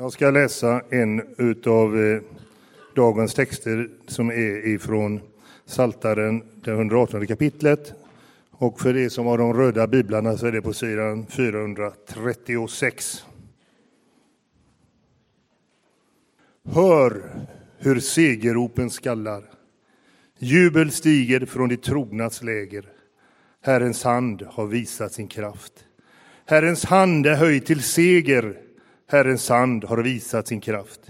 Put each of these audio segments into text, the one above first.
Jag ska läsa en av eh, dagens texter som är ifrån Saltaren, det 118 kapitlet. Och för de som har de röda biblarna så är det på sidan 436. Hör hur segerropen skallar. Jubel stiger från de trognas läger. Herrens hand har visat sin kraft. Herrens hand är höjd till seger. Herrens hand har visat sin kraft.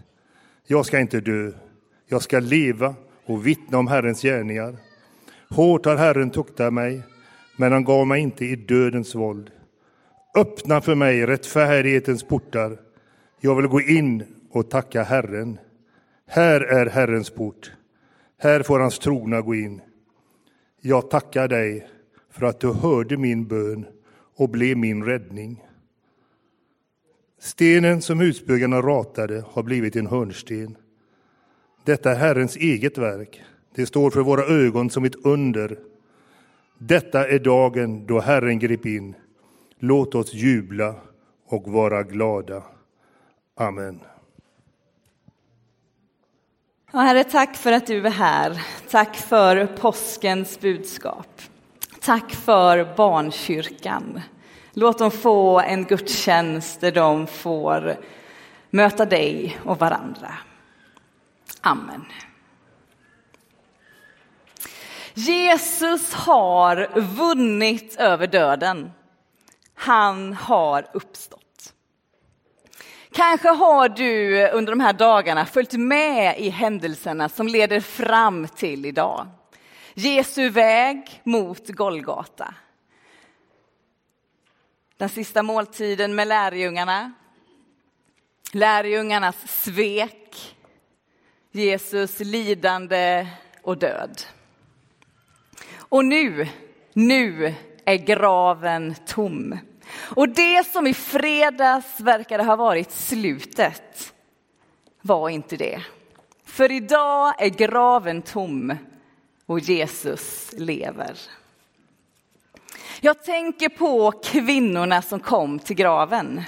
Jag ska inte dö, jag ska leva och vittna om Herrens gärningar. Hårt har Herren tuktat mig, men han gav mig inte i dödens våld. Öppna för mig rättfärdighetens portar. Jag vill gå in och tacka Herren. Här är Herrens port. Här får hans trogna gå in. Jag tackar dig för att du hörde min bön och blev min räddning. Stenen som husbyggarna ratade har blivit en hörnsten. Detta är Herrens eget verk. Det står för våra ögon som ett under. Detta är dagen då Herren grep in. Låt oss jubla och vara glada. Amen. Ja, herre, tack för att du är här. Tack för påskens budskap. Tack för barnkyrkan. Låt dem få en gudstjänst där de får möta dig och varandra. Amen. Jesus har vunnit över döden. Han har uppstått. Kanske har du under de här dagarna följt med i händelserna som leder fram till idag. Jesu väg mot Golgata. Den sista måltiden med lärjungarna. Lärjungarnas svek. Jesus lidande och död. Och nu, nu är graven tom. Och det som i fredags verkade ha varit slutet var inte det. För idag är graven tom och Jesus lever. Jag tänker på kvinnorna som kom till graven.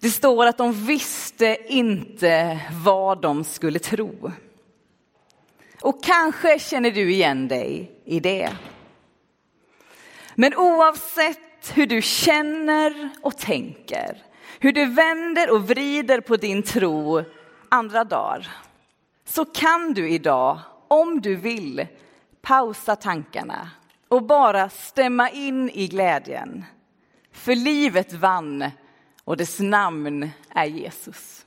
Det står att de visste inte vad de skulle tro. Och kanske känner du igen dig i det. Men oavsett hur du känner och tänker, hur du vänder och vrider på din tro andra dagar, så kan du idag, om du vill, pausa tankarna och bara stämma in i glädjen. För livet vann och dess namn är Jesus.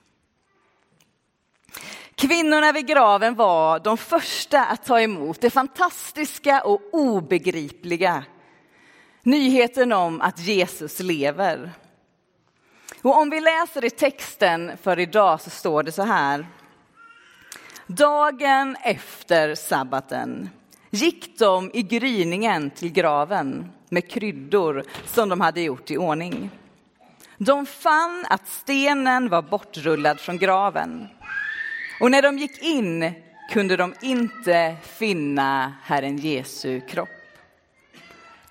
Kvinnorna vid graven var de första att ta emot det fantastiska och obegripliga Nyheten om att Jesus lever. Och om vi läser i texten för idag så står det så här. Dagen efter sabbaten gick de i gryningen till graven med kryddor som de hade gjort i ordning. De fann att stenen var bortrullad från graven. Och när de gick in kunde de inte finna Herren Jesu kropp.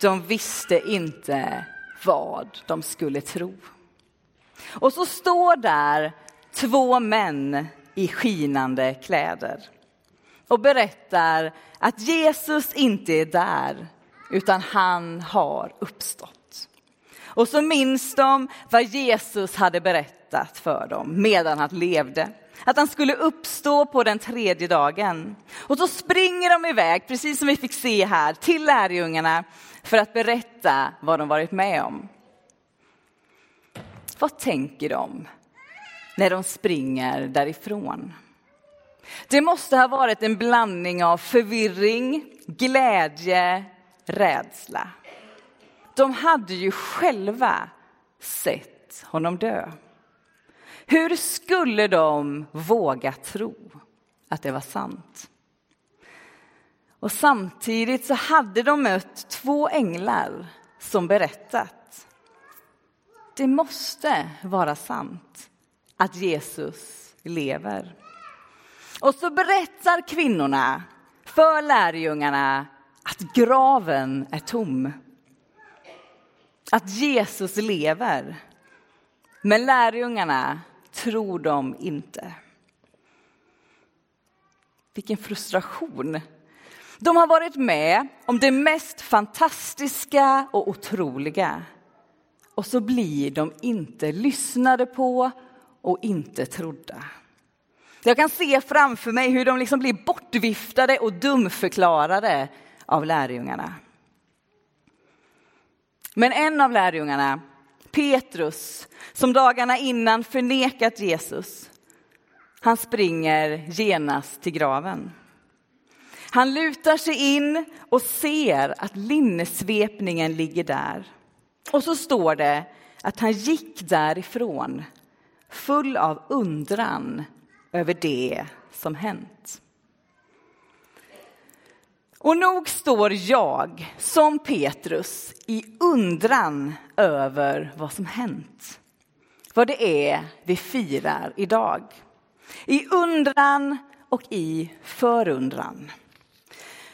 De visste inte vad de skulle tro. Och så står där två män i skinande kläder och berättar att Jesus inte är där, utan han har uppstått. Och så minns de vad Jesus hade berättat för dem medan han levde. Att han skulle uppstå på den tredje dagen. Och så springer de iväg, precis som vi fick se här, till lärjungarna för att berätta vad de varit med om. Vad tänker de när de springer därifrån? Det måste ha varit en blandning av förvirring, glädje, rädsla. De hade ju själva sett honom dö. Hur skulle de våga tro att det var sant? Och samtidigt så hade de mött två änglar som berättat. Det måste vara sant att Jesus lever. Och så berättar kvinnorna för lärjungarna att graven är tom. Att Jesus lever. Men lärjungarna tror dem inte. Vilken frustration. De har varit med om det mest fantastiska och otroliga. Och så blir de inte lyssnade på och inte trodda. Jag kan se framför mig hur de liksom blir bortviftade och dumförklarade av lärjungarna. Men en av lärjungarna, Petrus, som dagarna innan förnekat Jesus, han springer genast till graven. Han lutar sig in och ser att linnesvepningen ligger där. Och så står det att han gick därifrån full av undran över det som hänt. Och nog står jag, som Petrus, i undran över vad som hänt. Vad det är vi firar idag. I undran och i förundran.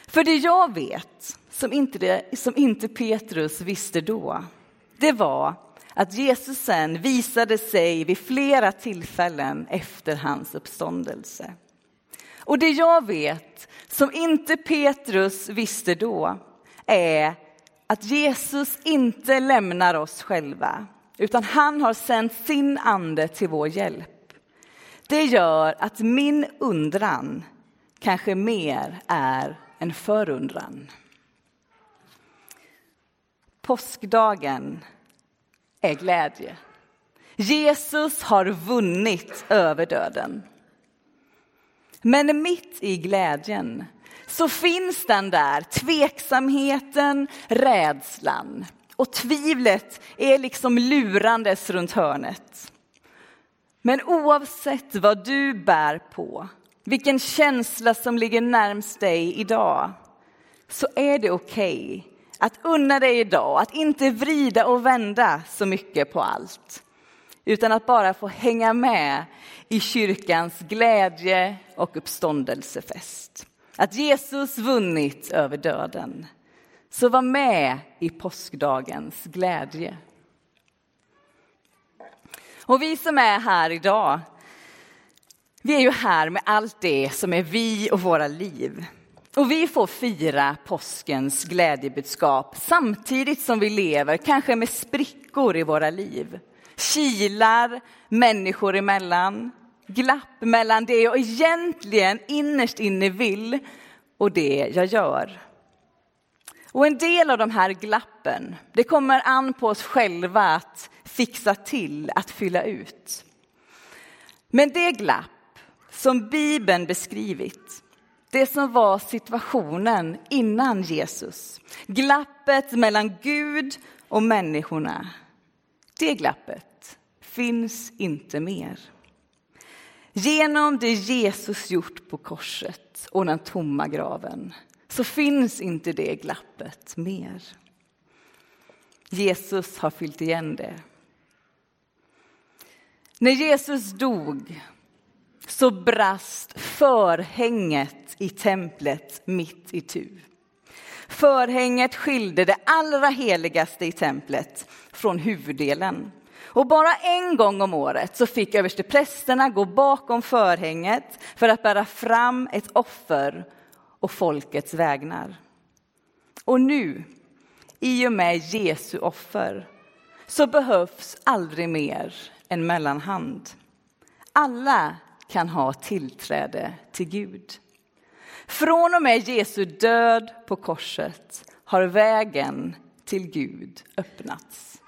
För det jag vet, som inte, det, som inte Petrus visste då, det var att Jesus sen visade sig vid flera tillfällen efter hans uppståndelse. Och det jag vet, som inte Petrus visste då, är att Jesus inte lämnar oss själva, utan han har sänt sin ande till vår hjälp. Det gör att min undran kanske mer är en förundran. Påskdagen är glädje. Jesus har vunnit över döden. Men mitt i glädjen så finns den där tveksamheten, rädslan och tvivlet är liksom lurandes runt hörnet. Men oavsett vad du bär på, vilken känsla som ligger närmst dig idag, så är det okej okay att unna dig idag, att inte vrida och vända så mycket på allt, utan att bara få hänga med i kyrkans glädje och uppståndelsefest. Att Jesus vunnit över döden. Så var med i påskdagens glädje. Och vi som är här idag, vi är ju här med allt det som är vi och våra liv. Och vi får fira påskens glädjebudskap samtidigt som vi lever, kanske med sprickor i våra liv. Kilar människor emellan, glapp mellan det jag egentligen innerst inne vill och det jag gör. Och en del av de här glappen, det kommer an på oss själva att fixa till, att fylla ut. Men det glapp som Bibeln beskrivit, det som var situationen innan Jesus, glappet mellan Gud och människorna, det glappet finns inte mer. Genom det Jesus gjort på korset och den tomma graven så finns inte det glappet mer. Jesus har fyllt igen det. När Jesus dog så brast förhänget i templet mitt i tu. Förhänget skilde det allra heligaste i templet från huvuddelen. Och bara en gång om året så fick översteprästerna gå bakom förhänget för att bära fram ett offer och folkets vägnar. Och nu, i och med Jesu offer, så behövs aldrig mer en mellanhand. Alla kan ha tillträde till Gud. Från och med Jesu död på korset har vägen till Gud öppnats.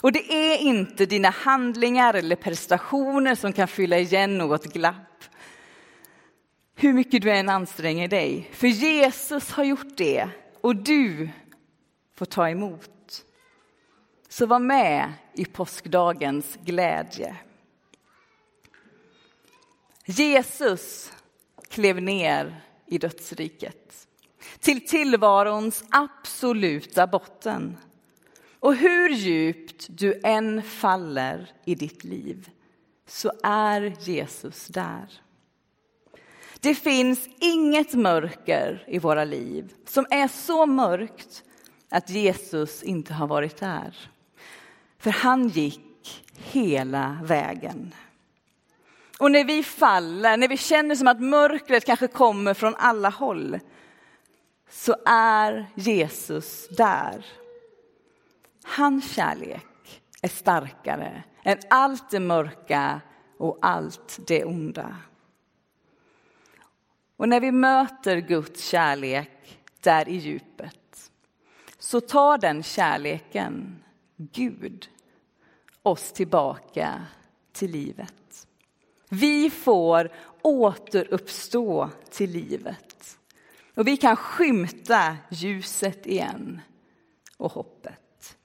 Och det är inte dina handlingar eller prestationer som kan fylla igen något glapp. Hur mycket du än anstränger dig. För Jesus har gjort det och du får ta emot. Så var med i påskdagens glädje. Jesus klev ner i dödsriket till tillvarons absoluta botten. Och hur djupt du än faller i ditt liv så är Jesus där. Det finns inget mörker i våra liv som är så mörkt att Jesus inte har varit där. För han gick hela vägen. Och när vi faller, när vi känner som att mörkret kanske kommer från alla håll, så är Jesus där. Hans kärlek är starkare än allt det mörka och allt det onda. Och när vi möter Guds kärlek där i djupet så tar den kärleken, Gud, oss tillbaka till livet. Vi får återuppstå till livet. Och vi kan skymta ljuset igen och hoppet.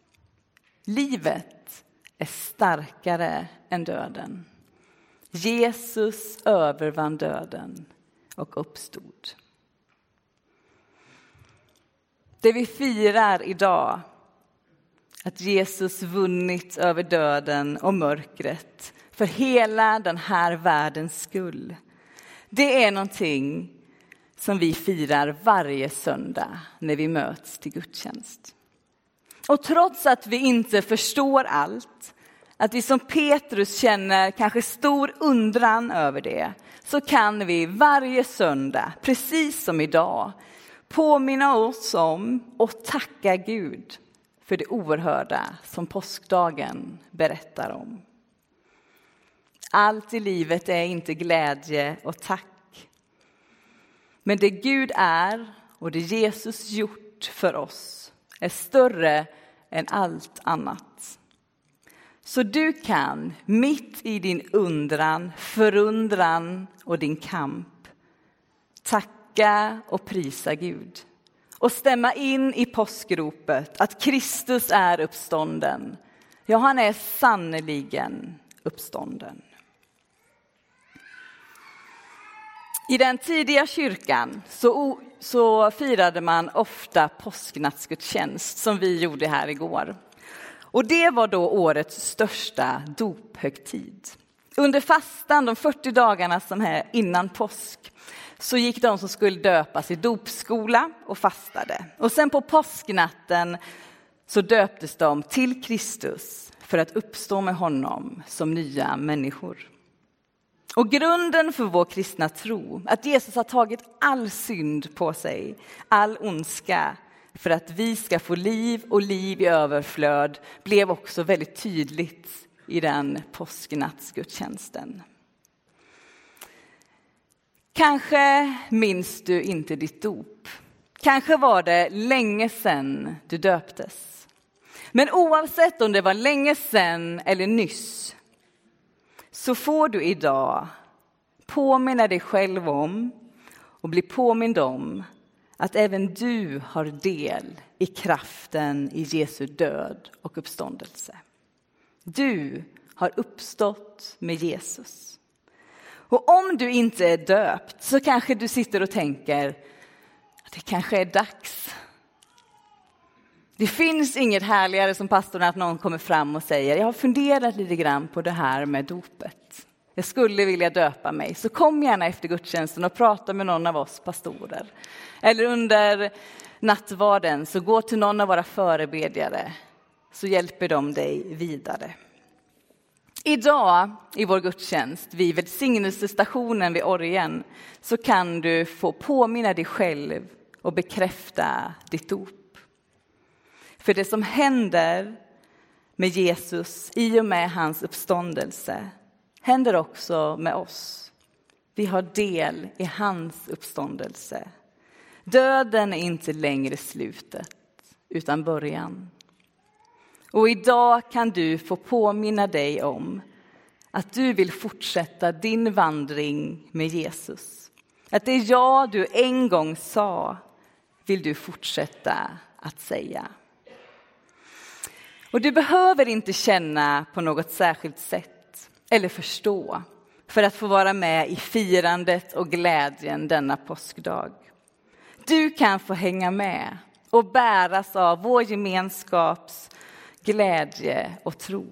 Livet är starkare än döden. Jesus övervann döden och uppstod. Det vi firar idag, att Jesus vunnit över döden och mörkret för hela den här världens skull. Det är någonting som vi firar varje söndag när vi möts till gudstjänst. Och trots att vi inte förstår allt, att vi som Petrus känner kanske stor undran över det, så kan vi varje söndag, precis som idag, påminna oss om och tacka Gud för det oerhörda som påskdagen berättar om. Allt i livet är inte glädje och tack. Men det Gud är och det Jesus gjort för oss är större än allt annat. Så du kan, mitt i din undran, förundran och din kamp, tacka och prisa Gud och stämma in i påskropet att Kristus är uppstånden. Ja, han är sannerligen uppstånden. I den tidiga kyrkan så, så firade man ofta påsknattsgudstjänst som vi gjorde här igår. Och det var då årets största dophögtid. Under fastan, de 40 dagarna som är innan påsk, så gick de som skulle döpas i dopskola och fastade. Och sen på påsknatten så döptes de till Kristus för att uppstå med honom som nya människor. Och grunden för vår kristna tro, att Jesus har tagit all synd på sig, all ondska, för att vi ska få liv och liv i överflöd, blev också väldigt tydligt i den påsknattsgudstjänsten. Kanske minns du inte ditt dop. Kanske var det länge sedan du döptes. Men oavsett om det var länge sedan eller nyss så får du idag påminna dig själv om och bli påmind om att även du har del i kraften i Jesu död och uppståndelse. Du har uppstått med Jesus. Och om du inte är döpt så kanske du sitter och tänker att det kanske är dags. Det finns inget härligare som pastorn att någon kommer fram och säger jag har funderat lite grann på det här med dopet. Jag skulle vilja döpa mig, så kom gärna efter gudstjänsten och prata med någon av oss pastorer. Eller under nattvarden, så gå till någon av våra förebedjare så hjälper de dig vidare. Idag i vår gudstjänst vid välsignelsestationen vid orgen så kan du få påminna dig själv och bekräfta ditt dop. För det som händer med Jesus i och med hans uppståndelse händer också med oss. Vi har del i hans uppståndelse. Döden är inte längre slutet, utan början. Och idag kan du få påminna dig om att du vill fortsätta din vandring med Jesus. Att det ja du en gång sa vill du fortsätta att säga. Och du behöver inte känna på något särskilt sätt eller förstå för att få vara med i firandet och glädjen denna påskdag. Du kan få hänga med och bäras av vår gemenskaps glädje och tro.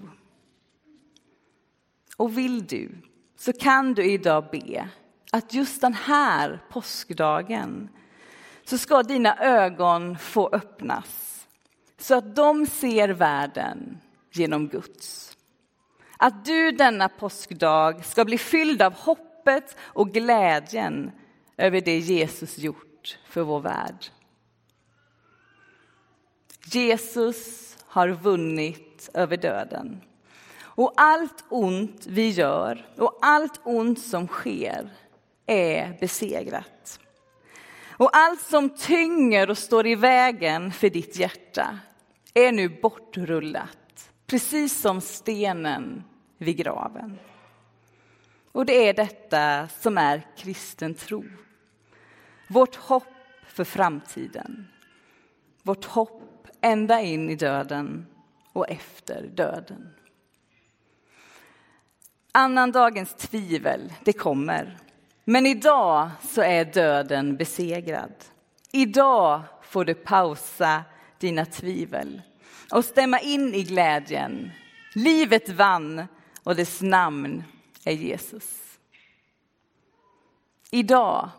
Och vill du så kan du idag be att just den här påskdagen så ska dina ögon få öppnas så att de ser världen genom Guds. Att du denna påskdag ska bli fylld av hoppet och glädjen över det Jesus gjort för vår värld. Jesus har vunnit över döden. Och allt ont vi gör och allt ont som sker är besegrat. Och allt som tynger och står i vägen för ditt hjärta är nu bortrullat, precis som stenen vid graven. Och det är detta som är kristen tro. Vårt hopp för framtiden. Vårt hopp ända in i döden och efter döden. Annandagens tvivel, det kommer. Men idag så är döden besegrad. Idag får du pausa dina tvivel och stämma in i glädjen. Livet vann och dess namn är Jesus. Idag,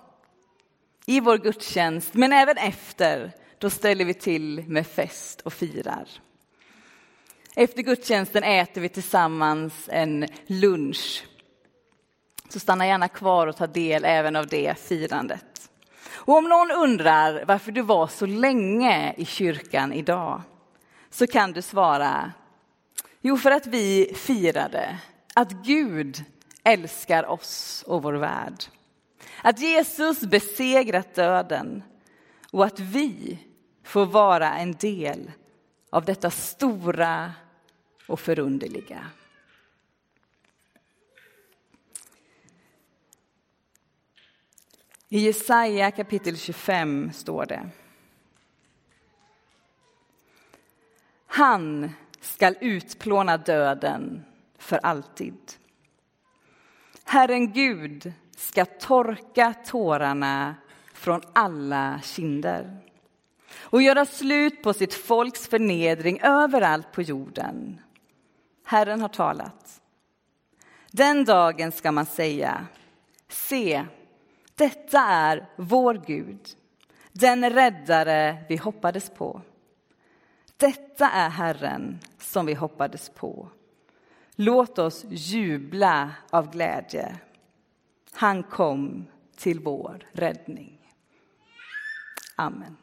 i vår gudstjänst, men även efter, då ställer vi till med fest och firar. Efter gudstjänsten äter vi tillsammans en lunch. Så stanna gärna kvar och ta del även av det firandet. Och om någon undrar varför du var så länge i kyrkan idag så kan du svara Jo, för att vi firade att Gud älskar oss och vår värld. Att Jesus besegrat döden och att vi får vara en del av detta stora och förunderliga. I Jesaja kapitel 25 står det. Han skall utplåna döden för alltid. Herren Gud ska torka tårarna från alla kinder och göra slut på sitt folks förnedring överallt på jorden. Herren har talat. Den dagen ska man säga, se, detta är vår Gud, den räddare vi hoppades på. Detta är Herren som vi hoppades på. Låt oss jubla av glädje. Han kom till vår räddning. Amen.